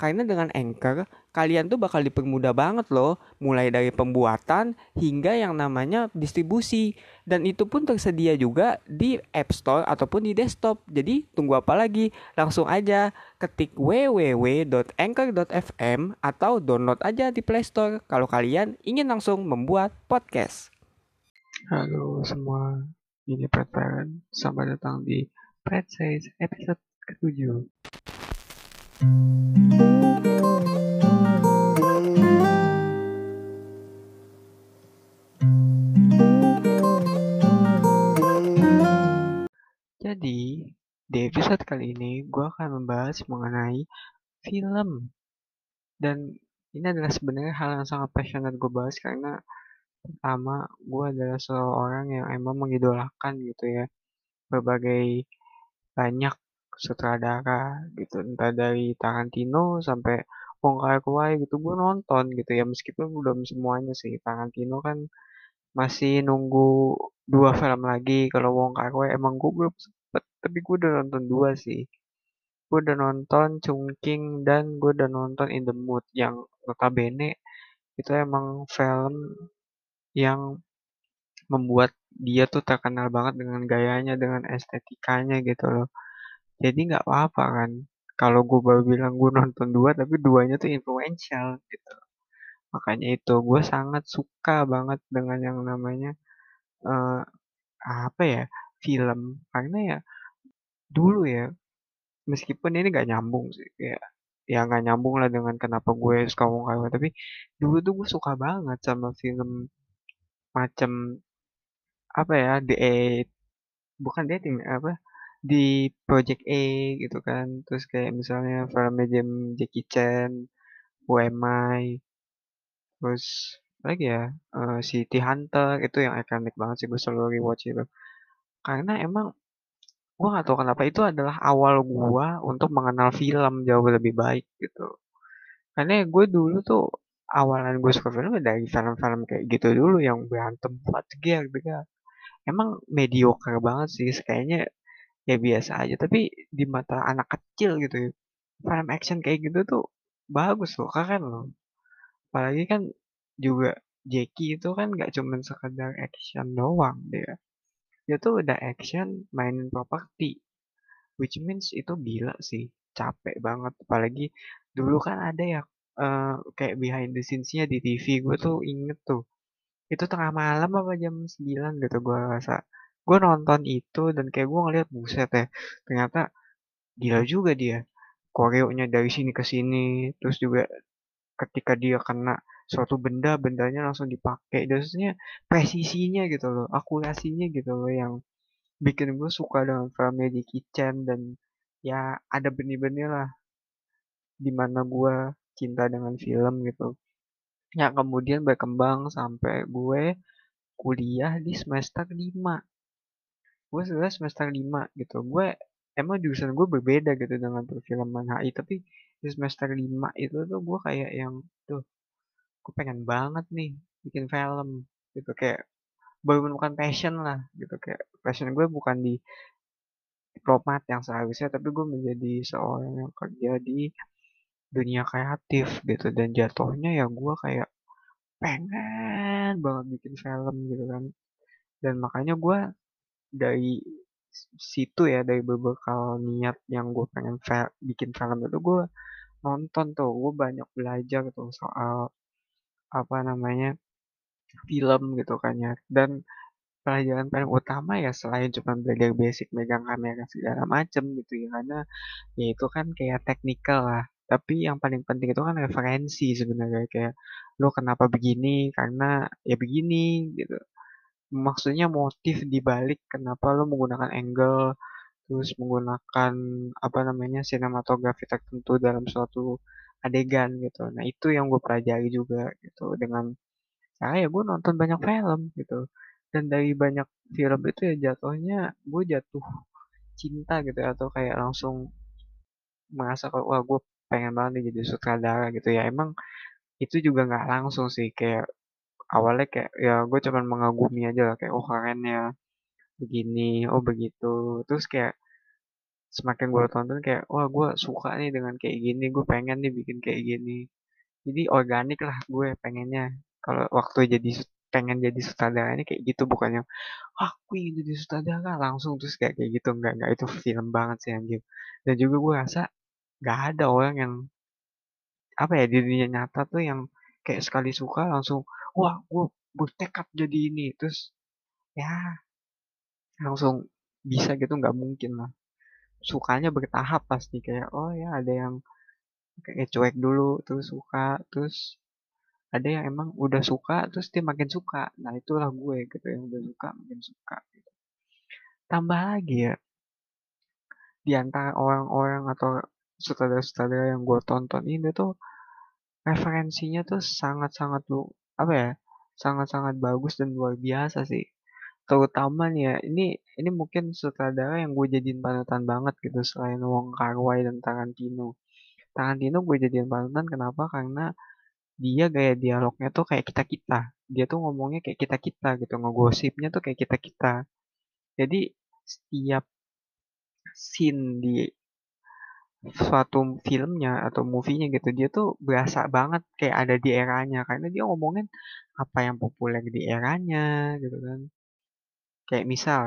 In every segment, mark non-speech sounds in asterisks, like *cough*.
Karena dengan Anchor, kalian tuh bakal dipermudah banget loh, mulai dari pembuatan hingga yang namanya distribusi. Dan itu pun tersedia juga di App Store ataupun di desktop. Jadi tunggu apa lagi? Langsung aja ketik www.anchor.fm atau download aja di Play Store kalau kalian ingin langsung membuat podcast. Halo semua, ini Pret Parent. Selamat datang di Pret Says episode ke-7. Jadi, di episode kali ini gue akan membahas mengenai film. Dan ini adalah sebenarnya hal yang sangat passionate gue bahas karena pertama gue adalah seorang yang emang mengidolakan gitu ya berbagai banyak sutradara gitu. Entah dari Tarantino sampai Wong Kar Wai gitu gue nonton gitu. Ya meskipun belum semuanya sih. Tarantino kan masih nunggu dua film lagi. Kalau Wong Kar Wai emang gue belum sempet tapi gue udah nonton dua sih. Gue udah nonton Chungking dan gue udah nonton In the Mood yang notabene itu emang film yang membuat dia tuh terkenal banget dengan gayanya, dengan estetikanya gitu loh. Jadi nggak apa-apa kan. Kalau gue baru bilang gue nonton dua, tapi duanya tuh influential gitu. Makanya itu gue sangat suka banget dengan yang namanya uh, apa ya film. Karena ya dulu ya, meskipun ini nggak nyambung sih, ya ya nggak nyambung lah dengan kenapa gue suka Wong Kar tapi dulu tuh gue suka banget sama film macam apa ya di bukan dating apa di Project A gitu kan. Terus kayak misalnya filmnya Jam Jackie Chan UMI terus lagi ya uh, City Hunter itu yang ikonik banget sih gue selalu rewatch itu. Karena emang gue gak tahu kenapa itu adalah awal gue untuk mengenal film jauh lebih baik gitu. Karena gue dulu tuh awalan gue suka film dari film-film kayak gitu dulu yang berantem buat gear gitu emang mediocre banget sih kayaknya ya biasa aja. Tapi di mata anak kecil gitu ya film action kayak gitu tuh bagus loh keren loh. Apalagi kan juga Jackie itu kan gak cuma sekedar action doang dia. Dia tuh udah action mainin properti which means itu gila sih capek banget. Apalagi dulu kan ada ya uh, kayak behind the scenes-nya di TV gue tuh inget tuh itu tengah malam apa jam 9 gitu gue rasa gue nonton itu dan kayak gue ngeliat buset ya ternyata gila juga dia. Koreonya dari sini ke sini terus juga ketika dia kena suatu benda bendanya langsung dipakai. Maksudnya presisinya gitu loh akurasinya gitu loh yang bikin gue suka dengan filmnya Jackie Chan dan ya ada benih-benih lah di mana gue cinta dengan film gitu. Yang kemudian berkembang sampai gue kuliah di semester 5 gue sudah semester 5 gitu. Gue emang jurusan gue berbeda gitu dengan perfilman HI tapi di semester 5 itu tuh gue kayak yang tuh gue pengen banget nih bikin film gitu. Kayak baru menemukan passion lah gitu. Kayak passion gue bukan di diplomat yang seharusnya tapi gue menjadi seorang yang kerja di dunia kreatif gitu. Dan jatuhnya ya gue kayak pengen banget bikin film gitu kan. Dan makanya gue dari situ ya dari beberapa niat yang gue pengen bikin film itu gue nonton tuh gue banyak belajar tuh soal apa namanya film gitu kan ya. Dan pelajaran paling utama ya selain cuma belajar basic megang kamera segala macem gitu ya karena ya itu kan kayak teknikal lah. Tapi yang paling penting itu kan referensi sebenarnya kayak lo kenapa begini? Karena ya begini gitu maksudnya motif dibalik kenapa lo menggunakan angle terus menggunakan apa namanya sinematografi tertentu dalam suatu adegan gitu. Nah itu yang gue pelajari juga gitu dengan cara ya gue nonton banyak film gitu. Dan dari banyak film itu ya jatuhnya gue jatuh cinta gitu atau kayak langsung merasa kalau wah gue pengen banget jadi sutradara gitu. Ya emang itu juga nggak langsung sih kayak awalnya kayak ya gue cuman mengagumi aja lah kayak oh keren ya begini oh begitu. Terus kayak semakin gue tonton kayak wah gue suka nih dengan kayak gini gue pengen nih bikin kayak gini. Jadi organik lah gue pengennya. Kalau waktu jadi pengen jadi sutradara ini kayak gitu bukannya ah gue ingin jadi sutradara langsung terus kayak kayak gitu. Nggak nggak itu film banget sih anjir. Dan juga gue rasa nggak ada orang yang apa ya di dunia nyata tuh yang kayak sekali suka langsung wah gue bertekad jadi ini terus ya langsung bisa gitu nggak mungkin lah sukanya bertahap pasti kayak oh ya ada yang kayak cuek dulu terus suka terus ada yang emang udah suka terus dia makin suka nah itulah gue gitu yang udah suka makin suka gitu. tambah lagi ya di antara orang-orang atau sutradara-sutradara yang gue tonton ini tuh referensinya tuh sangat-sangat lu apa ya sangat-sangat bagus dan luar biasa sih. Terutama nih ya ini ini mungkin sutradara yang gue jadiin panutan banget gitu selain Wong Kar Wai dan Tarantino. Tarantino gue jadiin panutan kenapa? Karena dia gaya dialognya tuh kayak kita kita dia tuh ngomongnya kayak kita kita gitu ngegosipnya tuh kayak kita kita jadi setiap scene di suatu filmnya atau movie-nya gitu dia tuh berasa banget kayak ada di eranya. Karena dia ngomongin apa yang populer di eranya gitu kan. Kayak misal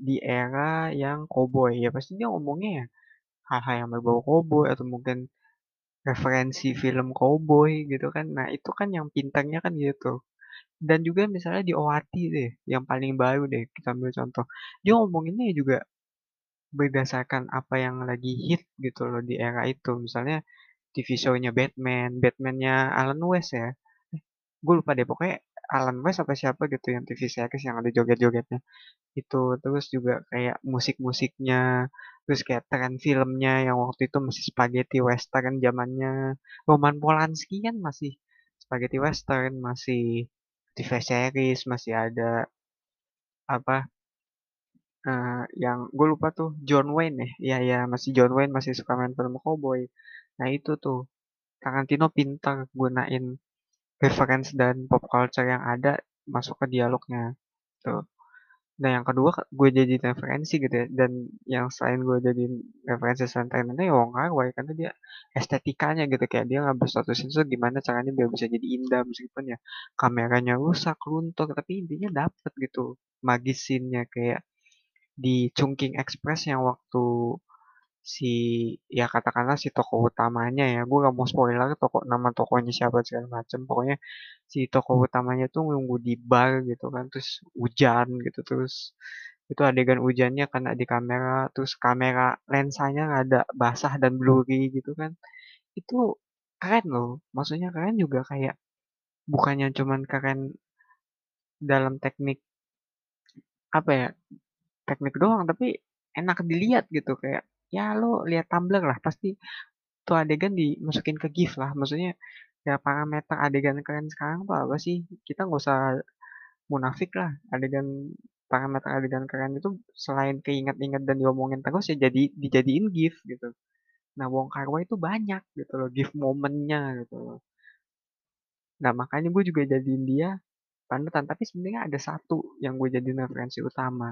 di era yang cowboy ya pasti dia ngomongnya ya hal-hal yang berbau cowboy atau mungkin referensi film cowboy gitu kan. Nah itu kan yang pintarnya kan gitu dan juga misalnya di OAT deh yang paling baru deh kita ambil contoh. Dia ngomonginnya juga berdasarkan apa yang lagi hit gitu loh di era itu. Misalnya TV show-nya Batman Batman-nya Alan West ya. Eh, gue lupa deh pokoknya Alan West apa siapa gitu yang TV series yang ada joget-jogetnya. Itu terus juga kayak musik-musiknya terus kayak tren filmnya yang waktu itu masih spaghetti western zamannya. Roman Polanski kan masih spaghetti western masih TV series masih ada apa uh, yang gue lupa tuh John Wayne ya. Ya ya masih John Wayne masih suka main film cowboy. Nah itu tuh Tarantino pintar gunain reference dan pop culture yang ada masuk ke dialognya tuh. Nah yang kedua gue jadi referensi gitu ya dan yang selain gue jadi referensi sentimennya ya Wong Kar Wai karena dia estetikanya gitu kayak dia ngambil satu scene tuh gimana caranya biar bisa jadi indah meskipun ya kameranya rusak luntur tapi intinya dapet gitu magis scene-nya kayak di Chungking Express yang waktu si ya katakanlah si toko utamanya ya. Gue gak mau spoiler toko nama tokonya siapa segala macem. Pokoknya si toko utamanya tuh nunggu di bar gitu kan terus hujan gitu terus itu adegan hujannya kena di kamera terus kamera lensanya ada basah dan blurry gitu kan. Itu keren loh. Maksudnya keren juga kayak bukannya cuman keren dalam teknik apa ya teknik doang tapi enak dilihat gitu kayak ya lo lihat Tumblr lah pasti tuh adegan dimasukin ke GIF lah. Maksudnya ya parameter adegan keren sekarang tuh apa sih? Kita nggak usah munafik lah adegan parameter adegan keren itu selain keinget-inget dan diomongin terus ya jadi dijadiin GIF gitu. Nah Wong Kar itu banyak gitu loh GIF momennya gitu loh. Nah makanya gue juga jadiin dia panutan tapi sebenarnya ada satu yang gue jadiin referensi utama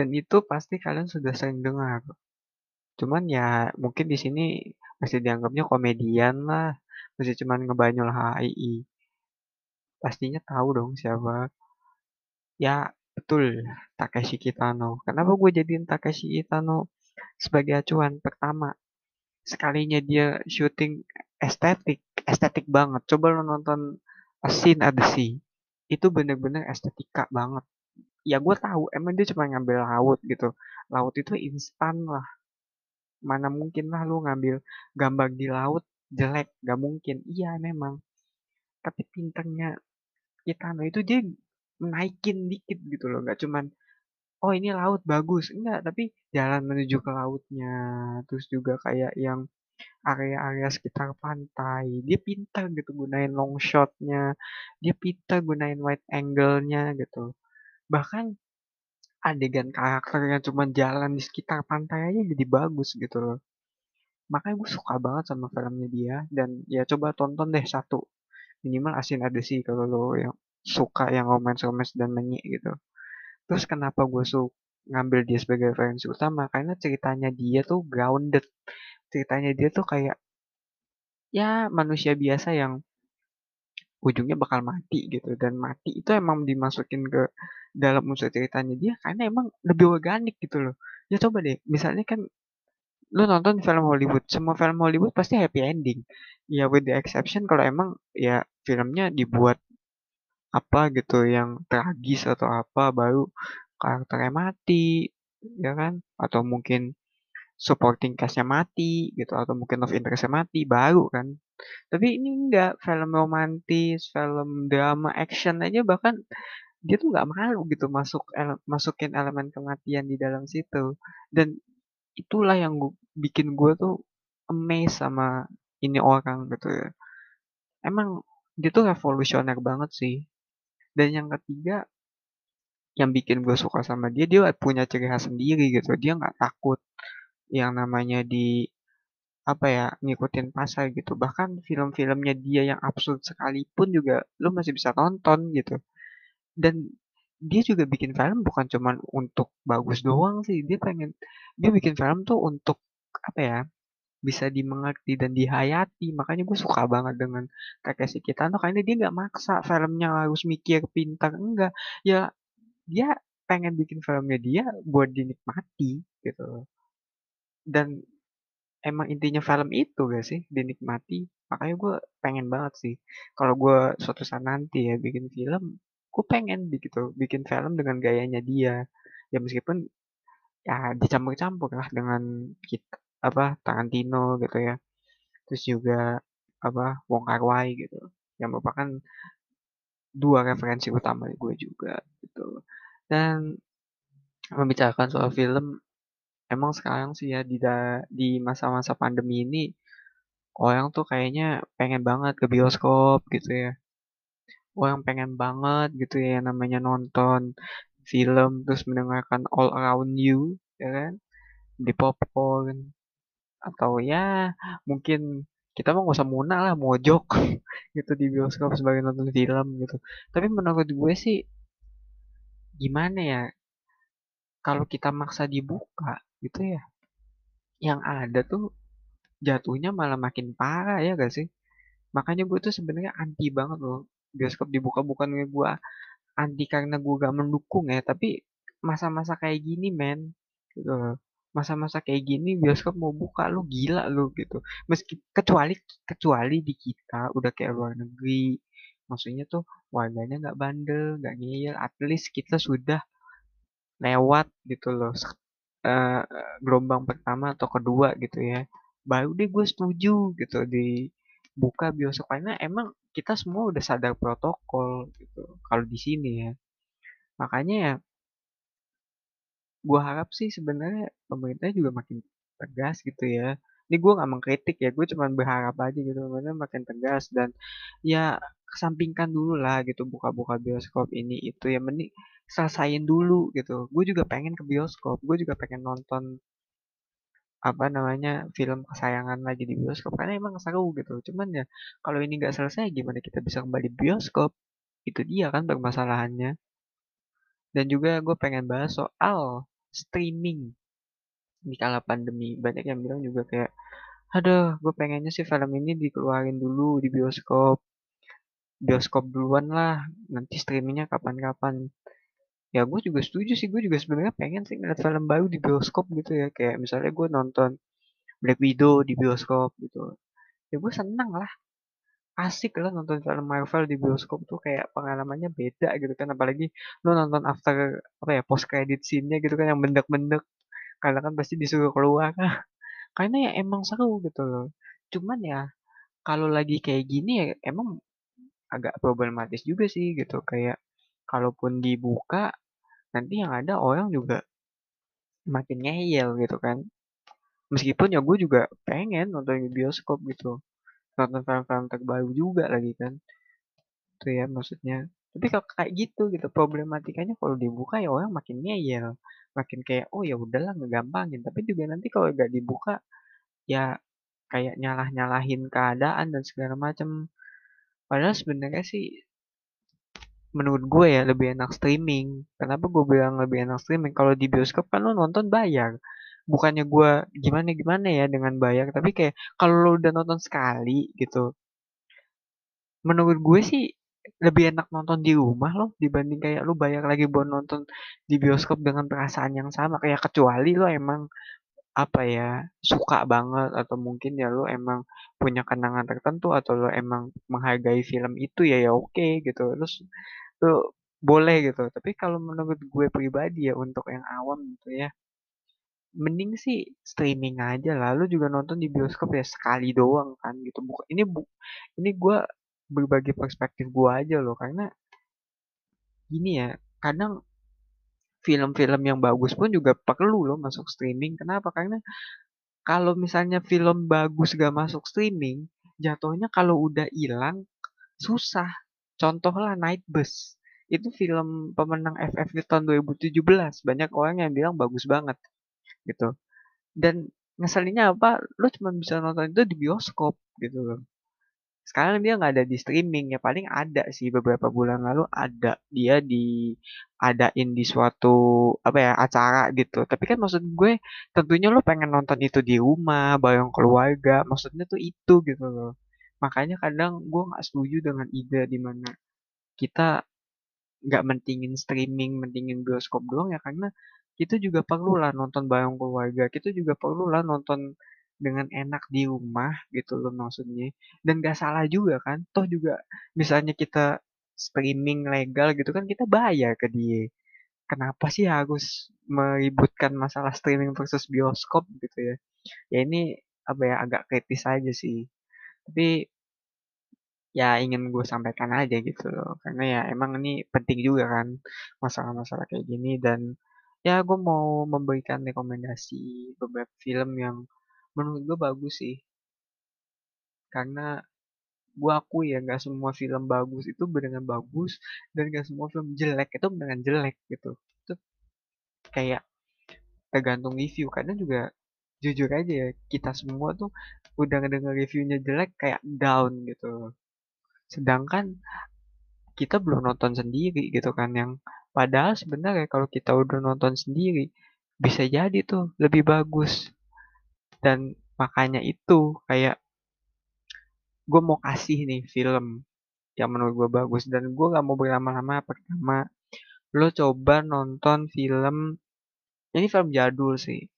dan itu pasti kalian sudah sering dengar. Cuman ya mungkin di sini masih dianggapnya komedian lah, masih cuman ngebanyol HII. Pastinya tahu dong siapa. Ya betul, Takeshi Kitano. Kenapa gue jadiin Takeshi Kitano sebagai acuan? Pertama, sekalinya dia syuting estetik, estetik banget. Coba lo nonton A Scene at the Sea. Itu bener-bener estetika banget ya gue tahu emang dia cuma ngambil laut gitu. Laut itu instan lah. Mana mungkin lah lu ngambil gambar di laut jelek gak mungkin. Iya memang. Tapi pinternya Kitano itu dia naikin dikit gitu loh gak cuman oh ini laut bagus. Enggak tapi jalan menuju ke lautnya. Terus juga kayak yang area-area sekitar pantai. Dia pintar gitu gunain long shotnya. Dia pintar gunain wide angle-nya gitu bahkan adegan karakter yang cuma jalan di sekitar pantai aja jadi bagus gitu loh. Makanya gue suka banget sama filmnya dia dan ya coba tonton deh satu. Minimal asin ada sih kalau lo yang suka yang romance-romance dan menyi gitu. Terus kenapa gue suka ngambil dia sebagai referensi utama? Karena ceritanya dia tuh grounded. Ceritanya dia tuh kayak ya manusia biasa yang ujungnya bakal mati gitu. Dan mati itu emang dimasukin ke dalam unsur ceritanya dia karena emang lebih organik gitu loh. Ya coba deh misalnya kan lu nonton film Hollywood semua film Hollywood pasti happy ending. Ya with the exception kalau emang ya filmnya dibuat apa gitu yang tragis atau apa baru karakternya mati ya kan? Atau mungkin supporting castnya mati gitu atau mungkin love interestnya mati baru kan tapi ini enggak film romantis film drama action aja bahkan dia tuh nggak malu gitu masuk ele masukin elemen kematian di dalam situ. Dan itulah yang gua, bikin gue tuh amazed sama ini orang gitu ya. Emang dia tuh revolusioner banget sih. Dan yang ketiga yang bikin gue suka sama dia dia punya ciri khas sendiri gitu. Dia nggak takut yang namanya di apa ya ngikutin pasar gitu. Bahkan film-filmnya dia yang absurd sekalipun juga lu masih bisa tonton gitu. Dan dia juga bikin film bukan cuman untuk bagus doang sih dia pengen dia bikin film tuh untuk apa ya bisa dimengerti dan dihayati. Makanya gue suka banget dengan Takeshi Kitano karena dia nggak maksa filmnya harus mikir pintar enggak. Ya dia pengen bikin filmnya dia buat dinikmati gitu. Dan emang intinya film itu gak sih dinikmati? Makanya gue pengen banget sih. Kalau gue suatu saat nanti ya bikin film gue pengen gitu bikin film dengan gayanya dia. Ya meskipun ya dicampur-campur lah dengan kita apa Tarantino gitu ya. Terus juga apa Wong Kar Wai gitu. Yang merupakan dua referensi utama gue juga gitu. Dan membicarakan soal film emang sekarang sih ya di di masa-masa pandemi ini orang tuh kayaknya pengen banget ke bioskop gitu ya. Orang pengen banget gitu ya namanya nonton film terus mendengarkan all around you ya kan? Di popcorn. Atau ya mungkin kita mah gak usah muna lah mojok *laughs* gitu di bioskop sebagai nonton film gitu. Tapi menurut gue sih gimana ya? Kalau kita maksa dibuka gitu ya? Yang ada tuh jatuhnya malah makin parah ya gak sih? Makanya gue tuh sebenarnya anti banget loh bioskop dibuka bukan gue anti karena gue gak mendukung ya tapi masa-masa kayak gini men gitu masa-masa kayak gini bioskop mau buka lu gila lu gitu. Meski kecuali kecuali di kita udah kayak luar negeri maksudnya tuh warganya nggak bandel nggak ngeyel at least kita sudah lewat gitu loh uh, gelombang pertama atau kedua gitu ya. Baru deh gue setuju gitu dibuka bioskop. Karena emang kita semua udah sadar protokol gitu kalau di sini ya. Makanya ya gue harap sih sebenarnya pemerintah juga makin tegas gitu ya. Ini gue nggak mengkritik ya gue cuma berharap aja gitu sebenarnya makin tegas dan ya kesampingkan dulu lah gitu buka-buka bioskop ini itu ya. Mending selesain dulu gitu. Gue juga pengen ke bioskop gue juga pengen nonton apa namanya film kesayangan lagi di bioskop karena emang seru gitu. Cuman ya kalau ini nggak selesai gimana kita bisa kembali bioskop? Itu dia kan permasalahannya. Dan juga gue pengen bahas soal streaming. Di kala pandemi banyak yang bilang juga kayak aduh gue pengennya sih film ini dikeluarin dulu di bioskop. Bioskop duluan lah nanti streamingnya kapan-kapan ya gue juga setuju sih. Gue juga sebenarnya pengen sih ngeliat film baru di bioskop gitu ya. Kayak misalnya gue nonton Black Widow di bioskop gitu. Ya gue seneng lah. Asik lah nonton film Marvel di bioskop tuh kayak pengalamannya beda gitu kan. Apalagi lo nonton after apa ya post credit scene-nya gitu kan yang bendek-bendek karena kan pasti disuruh keluar. Karena ya emang seru gitu loh. Cuman ya kalau lagi kayak gini ya emang agak problematis juga sih gitu. Kayak kalaupun dibuka nanti yang ada orang juga makin ngeyel gitu kan. Meskipun ya gue juga pengen nonton di bioskop gitu. Nonton film-film terbaru juga lagi kan. Itu ya maksudnya. Tapi kalau kayak gitu gitu problematikanya kalau dibuka ya orang makin ngeyel. Makin kayak oh ya udahlah ngegampangin. Tapi juga nanti kalau gak dibuka ya kayak nyalah nyalahin keadaan dan segala macam Padahal sebenarnya sih menurut gue ya lebih enak streaming. Kenapa gue bilang lebih enak streaming? Kalau di bioskop kan lo nonton bayar. Bukannya gue gimana-gimana ya dengan bayar, tapi kayak kalau lo udah nonton sekali gitu, menurut gue sih lebih enak nonton di rumah loh dibanding kayak lu bayar lagi buat nonton di bioskop dengan perasaan yang sama kayak kecuali lo emang apa ya suka banget atau mungkin ya lo emang punya kenangan tertentu atau lo emang menghargai film itu ya ya oke gitu. Terus lo boleh gitu. Tapi kalau menurut gue pribadi ya untuk yang awam gitu ya mending sih streaming aja lah. Lu juga nonton di bioskop ya sekali doang kan gitu. Bukan ini bu ini gue berbagi perspektif gue aja loh. Karena gini ya kadang film-film yang bagus pun juga perlu loh masuk streaming. Kenapa? Karena kalau misalnya film bagus gak masuk streaming jatuhnya kalau udah hilang susah. Contohlah Night Bus. Itu film pemenang FFV tahun 2017 banyak orang yang bilang bagus banget gitu. Dan ngeselinnya apa? Lu cuma bisa nonton itu di bioskop gitu loh sekarang dia nggak ada di streaming ya paling ada sih beberapa bulan lalu ada dia di adain di suatu apa ya acara gitu. Tapi kan maksud gue tentunya lo pengen nonton itu di rumah bareng keluarga maksudnya tuh itu gitu loh. Makanya kadang gue nggak setuju dengan ide di mana kita nggak mentingin streaming mentingin bioskop doang ya karena kita juga perlu lah nonton bareng keluarga kita juga perlu lah nonton dengan enak di rumah gitu loh maksudnya. Dan gak salah juga kan toh juga misalnya kita streaming legal gitu kan kita bayar ke dia. Kenapa sih harus meributkan masalah streaming versus bioskop gitu ya? Ya ini apa ya agak kritis aja sih. Tapi ya ingin gue sampaikan aja gitu loh. Karena ya emang ini penting juga kan masalah-masalah kayak gini. Dan ya gue mau memberikan rekomendasi beberapa film yang menurut gue bagus sih. Karena gue akui ya nggak semua film bagus itu beneran bagus dan nggak semua film jelek itu beneran jelek gitu. Itu kayak tergantung review. Karena juga jujur aja ya kita semua tuh udah ngedenger reviewnya jelek kayak down gitu. Sedangkan kita belum nonton sendiri gitu kan yang padahal sebenarnya kalau kita udah nonton sendiri bisa jadi tuh lebih bagus dan makanya itu kayak gue mau kasih nih film yang menurut gue bagus. Dan gue gak mau berlama-lama. Pertama lo coba nonton film ini film jadul sih.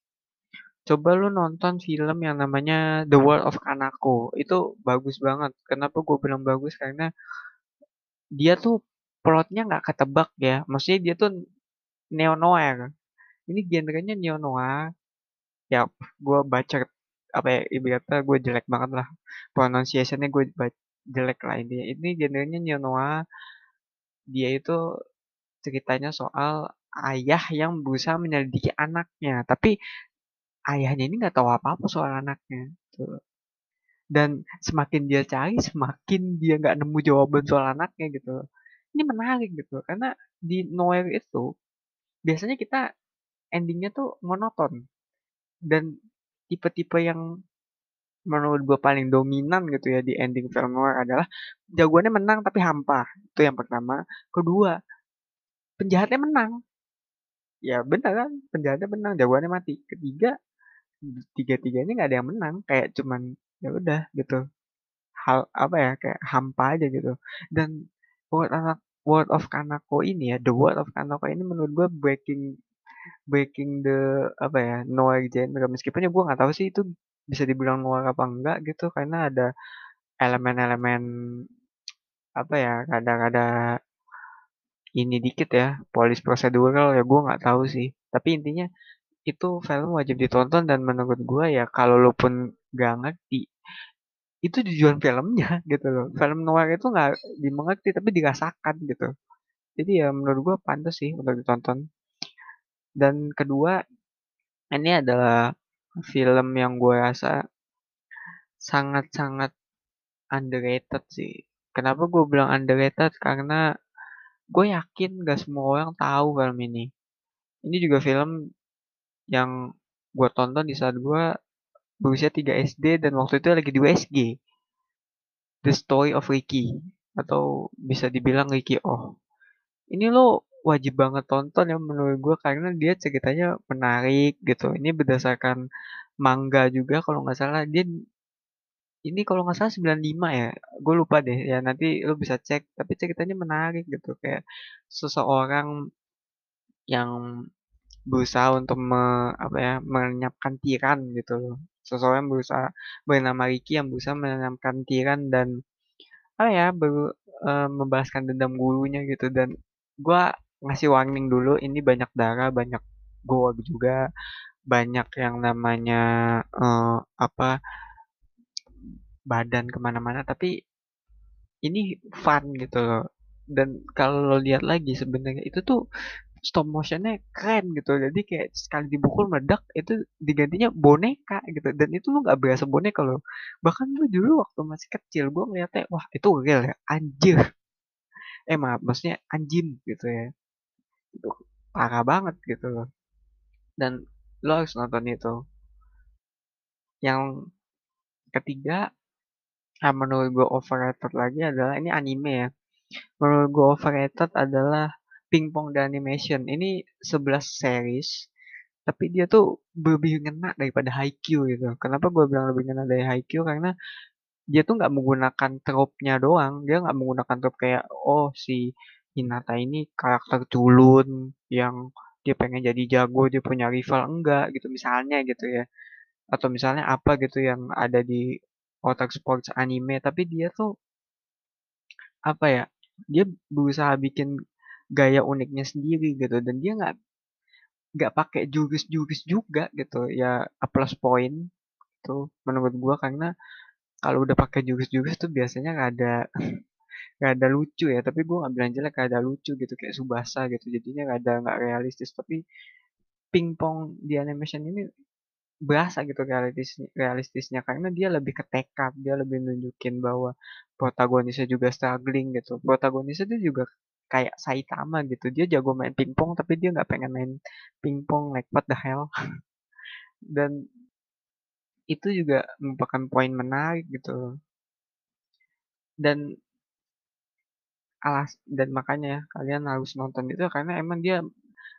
Coba lo nonton film yang namanya The World of Kanako. Itu bagus banget. Kenapa gue bilang bagus? Karena dia tuh plotnya nggak ketebak ya. Maksudnya dia tuh neo noir ini genrenya neo noir ya gue baca apa ya ibaratnya gue jelek banget lah. Pronunciationnya gue jelek lah ini ini genrenya neo noir dia itu ceritanya soal ayah yang berusaha menyelidiki anaknya. Tapi ayahnya ini nggak tahu apa-apa soal anaknya tuh dan semakin dia cari semakin dia nggak nemu jawaban soal anaknya gitu. Ini menarik gitu. Karena di Noir itu biasanya kita endingnya tuh monoton dan tipe-tipe yang menurut gue paling dominan gitu ya di ending film noir adalah jagoannya menang tapi hampa itu yang pertama. Kedua penjahatnya menang. Ya benar kan penjahatnya menang jagoannya mati. Ketiga tiga tiganya nggak ada yang menang kayak cuman ya udah gitu. Hal apa ya kayak hampa aja gitu. Dan word anak word of Kanako ini ya the word of Kanako ini menurut gue breaking breaking the apa ya noir genre. Meskipun ya gue nggak tahu sih itu bisa dibilang noir apa enggak gitu karena ada elemen-elemen apa ya kadang-kadang ini dikit ya polis prosedural ya gue nggak tahu sih. Tapi intinya itu film wajib ditonton dan menurut gue ya kalau lo pun gak ngerti itu tujuan filmnya *laughs* gitu loh. Film noir itu nggak dimengerti tapi dirasakan gitu. Jadi ya menurut gue pantas sih untuk ditonton dan kedua ini adalah film yang gue rasa sangat-sangat underrated sih. Kenapa gue bilang underrated? Karena gue yakin gak semua orang tahu film ini. Ini juga film yang gue tonton di saat gue berusia 3 SD dan waktu itu lagi di USG The Story of Ricky atau bisa dibilang Ricky Oh. Ini lo wajib banget tonton ya menurut gue karena dia ceritanya menarik gitu. Ini berdasarkan manga juga kalau nggak salah. Dia ini kalau nggak salah 95 ya. Gue lupa deh ya nanti lo bisa cek. Tapi ceritanya menarik gitu kayak seseorang yang berusaha untuk me, apa ya menyiapkan tiran gitu loh. Seseorang berusaha bernama Ricky yang berusaha menyiapkan tiran dan apa ya ber, e, membalaskan dendam gurunya gitu. Dan gue ngasih warning dulu ini banyak darah banyak gore juga banyak yang namanya uh, apa badan ke mana-mana tapi ini fun gitu loh. Dan kalau lo lihat lagi sebenarnya itu tuh stop motionnya keren gitu jadi kayak sekali dibukul meledak itu digantinya boneka gitu dan itu lo nggak berasa boneka lo bahkan gue dulu waktu masih kecil gue ngeliatnya wah itu real ya anjir. Eh maaf maksudnya anjing gitu ya itu parah banget gitu loh dan lo harus nonton itu yang ketiga Nah, menurut gue overrated lagi adalah ini anime ya. Menurut gue overrated adalah Pingpong The Animation. Ini 11 series, tapi dia tuh lebih ngena daripada Haikyuu gitu. Kenapa gue bilang lebih ngena dari Haikyuu? Karena dia tuh nggak menggunakan trope-nya doang. Dia nggak menggunakan trope kayak, oh si Hinata ini karakter culun yang dia pengen jadi jago, dia punya rival. Enggak gitu misalnya gitu ya. Atau misalnya apa gitu yang ada di otak sports anime tapi dia tuh apa ya dia berusaha bikin gaya uniknya sendiri gitu dan dia nggak nggak pakai jurus-jurus juga gitu ya plus point tuh menurut gua karena kalau udah pakai jurus-jurus tuh biasanya ada nggak ada lucu ya tapi gua nggak bilang jelek ada lucu gitu kayak Subasa gitu. Jadinya nggak ada nggak realistis tapi pingpong di animation ini berasa gitu realistis realistisnya. Karena dia lebih ke tekad dia lebih nunjukin bahwa protagonisnya juga struggling gitu. Protagonisnya dia juga kayak Saitama gitu. Dia jago main pingpong tapi dia nggak pengen main pingpong like what the hell? *laughs* Dan itu juga merupakan poin menarik gitu dan alas dan makanya kalian harus nonton itu karena emang dia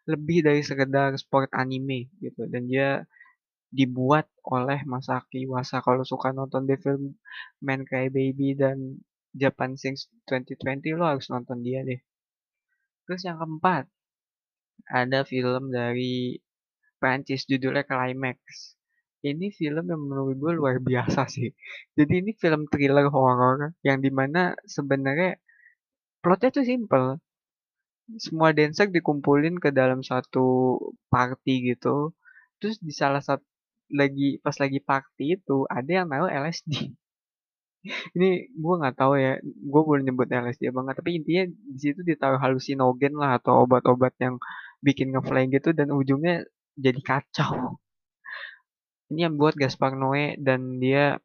lebih dari sekedar sport anime gitu dan dia dibuat oleh Masaki Wasa. Kalau suka nonton Film Man Cry Baby dan Japan Sings 2020 lo harus nonton dia deh. Terus yang keempat ada film dari Prancis judulnya Climax. Ini film yang menurut gue luar biasa sih. Jadi ini film thriller horror yang di mana sebenarnya plotnya tuh simple. Semua dancer dikumpulin ke dalam satu party gitu. Terus di salah satu lagi pas lagi party itu ada yang naruh LSD *laughs* ini gue nggak tahu ya gue boleh nyebut LSD banget tapi intinya di situ ditaruh halusinogen lah atau obat-obat yang bikin ngefly gitu dan ujungnya jadi kacau ini yang buat Gaspar Noé dan dia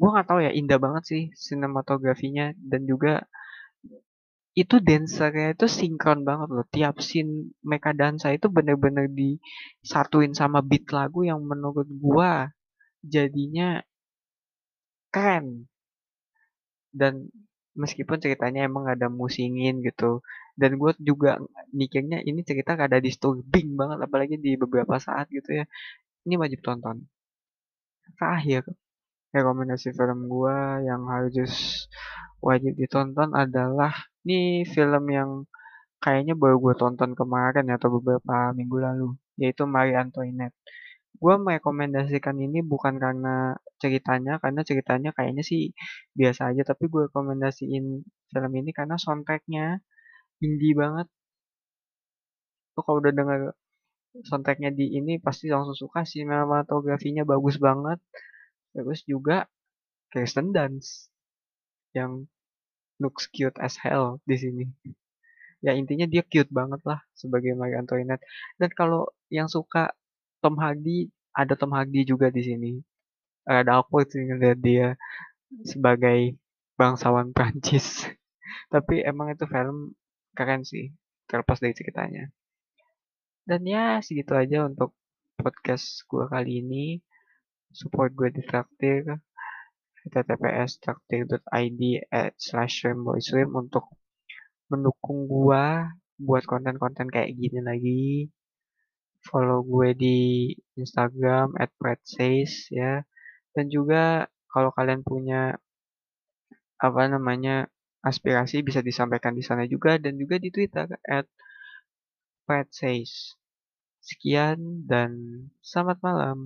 gue nggak tahu ya indah banget sih sinematografinya dan juga itu dancernya itu sinkron banget loh. Tiap scene mereka dansa itu bener-bener disatuin sama beat lagu yang menurut gua jadinya keren. Dan meskipun ceritanya emang ada musingin gitu. Dan gue juga mikirnya ini cerita ada disturbing banget apalagi di beberapa saat gitu ya. Ini wajib tonton. Terakhir, rekomendasi film gue yang harus wajib ditonton adalah ini film yang kayaknya baru gue tonton kemarin ya, atau beberapa minggu lalu, yaitu Marie Antoinette. Gue merekomendasikan ini bukan karena ceritanya, karena ceritanya kayaknya sih biasa aja, tapi gue rekomendasiin film ini karena soundtracknya indie banget. Tuh kalau udah denger soundtracknya di ini pasti langsung suka, sinematografinya bagus banget. Terus juga Kirsten Dunst yang looks cute as hell di sini. Ya intinya dia cute banget lah sebagai Marie Antoinette. Dan kalau yang suka Tom Hardy, ada Tom Hardy juga di sini. Ada awkward sih ngeliat dia sebagai bangsawan *laughs* Prancis. Tapi emang itu film keren sih, terlepas dari ceritanya. Dan ya segitu aja untuk podcast gue kali ini. Support gue di traktir. Https traktir.id slash swim untuk mendukung gua buat konten-konten kayak gini lagi. Follow gue di Instagram at ya. Dan juga kalau kalian punya apa namanya aspirasi bisa disampaikan di sana juga dan juga di Twitter at Sekian dan selamat malam.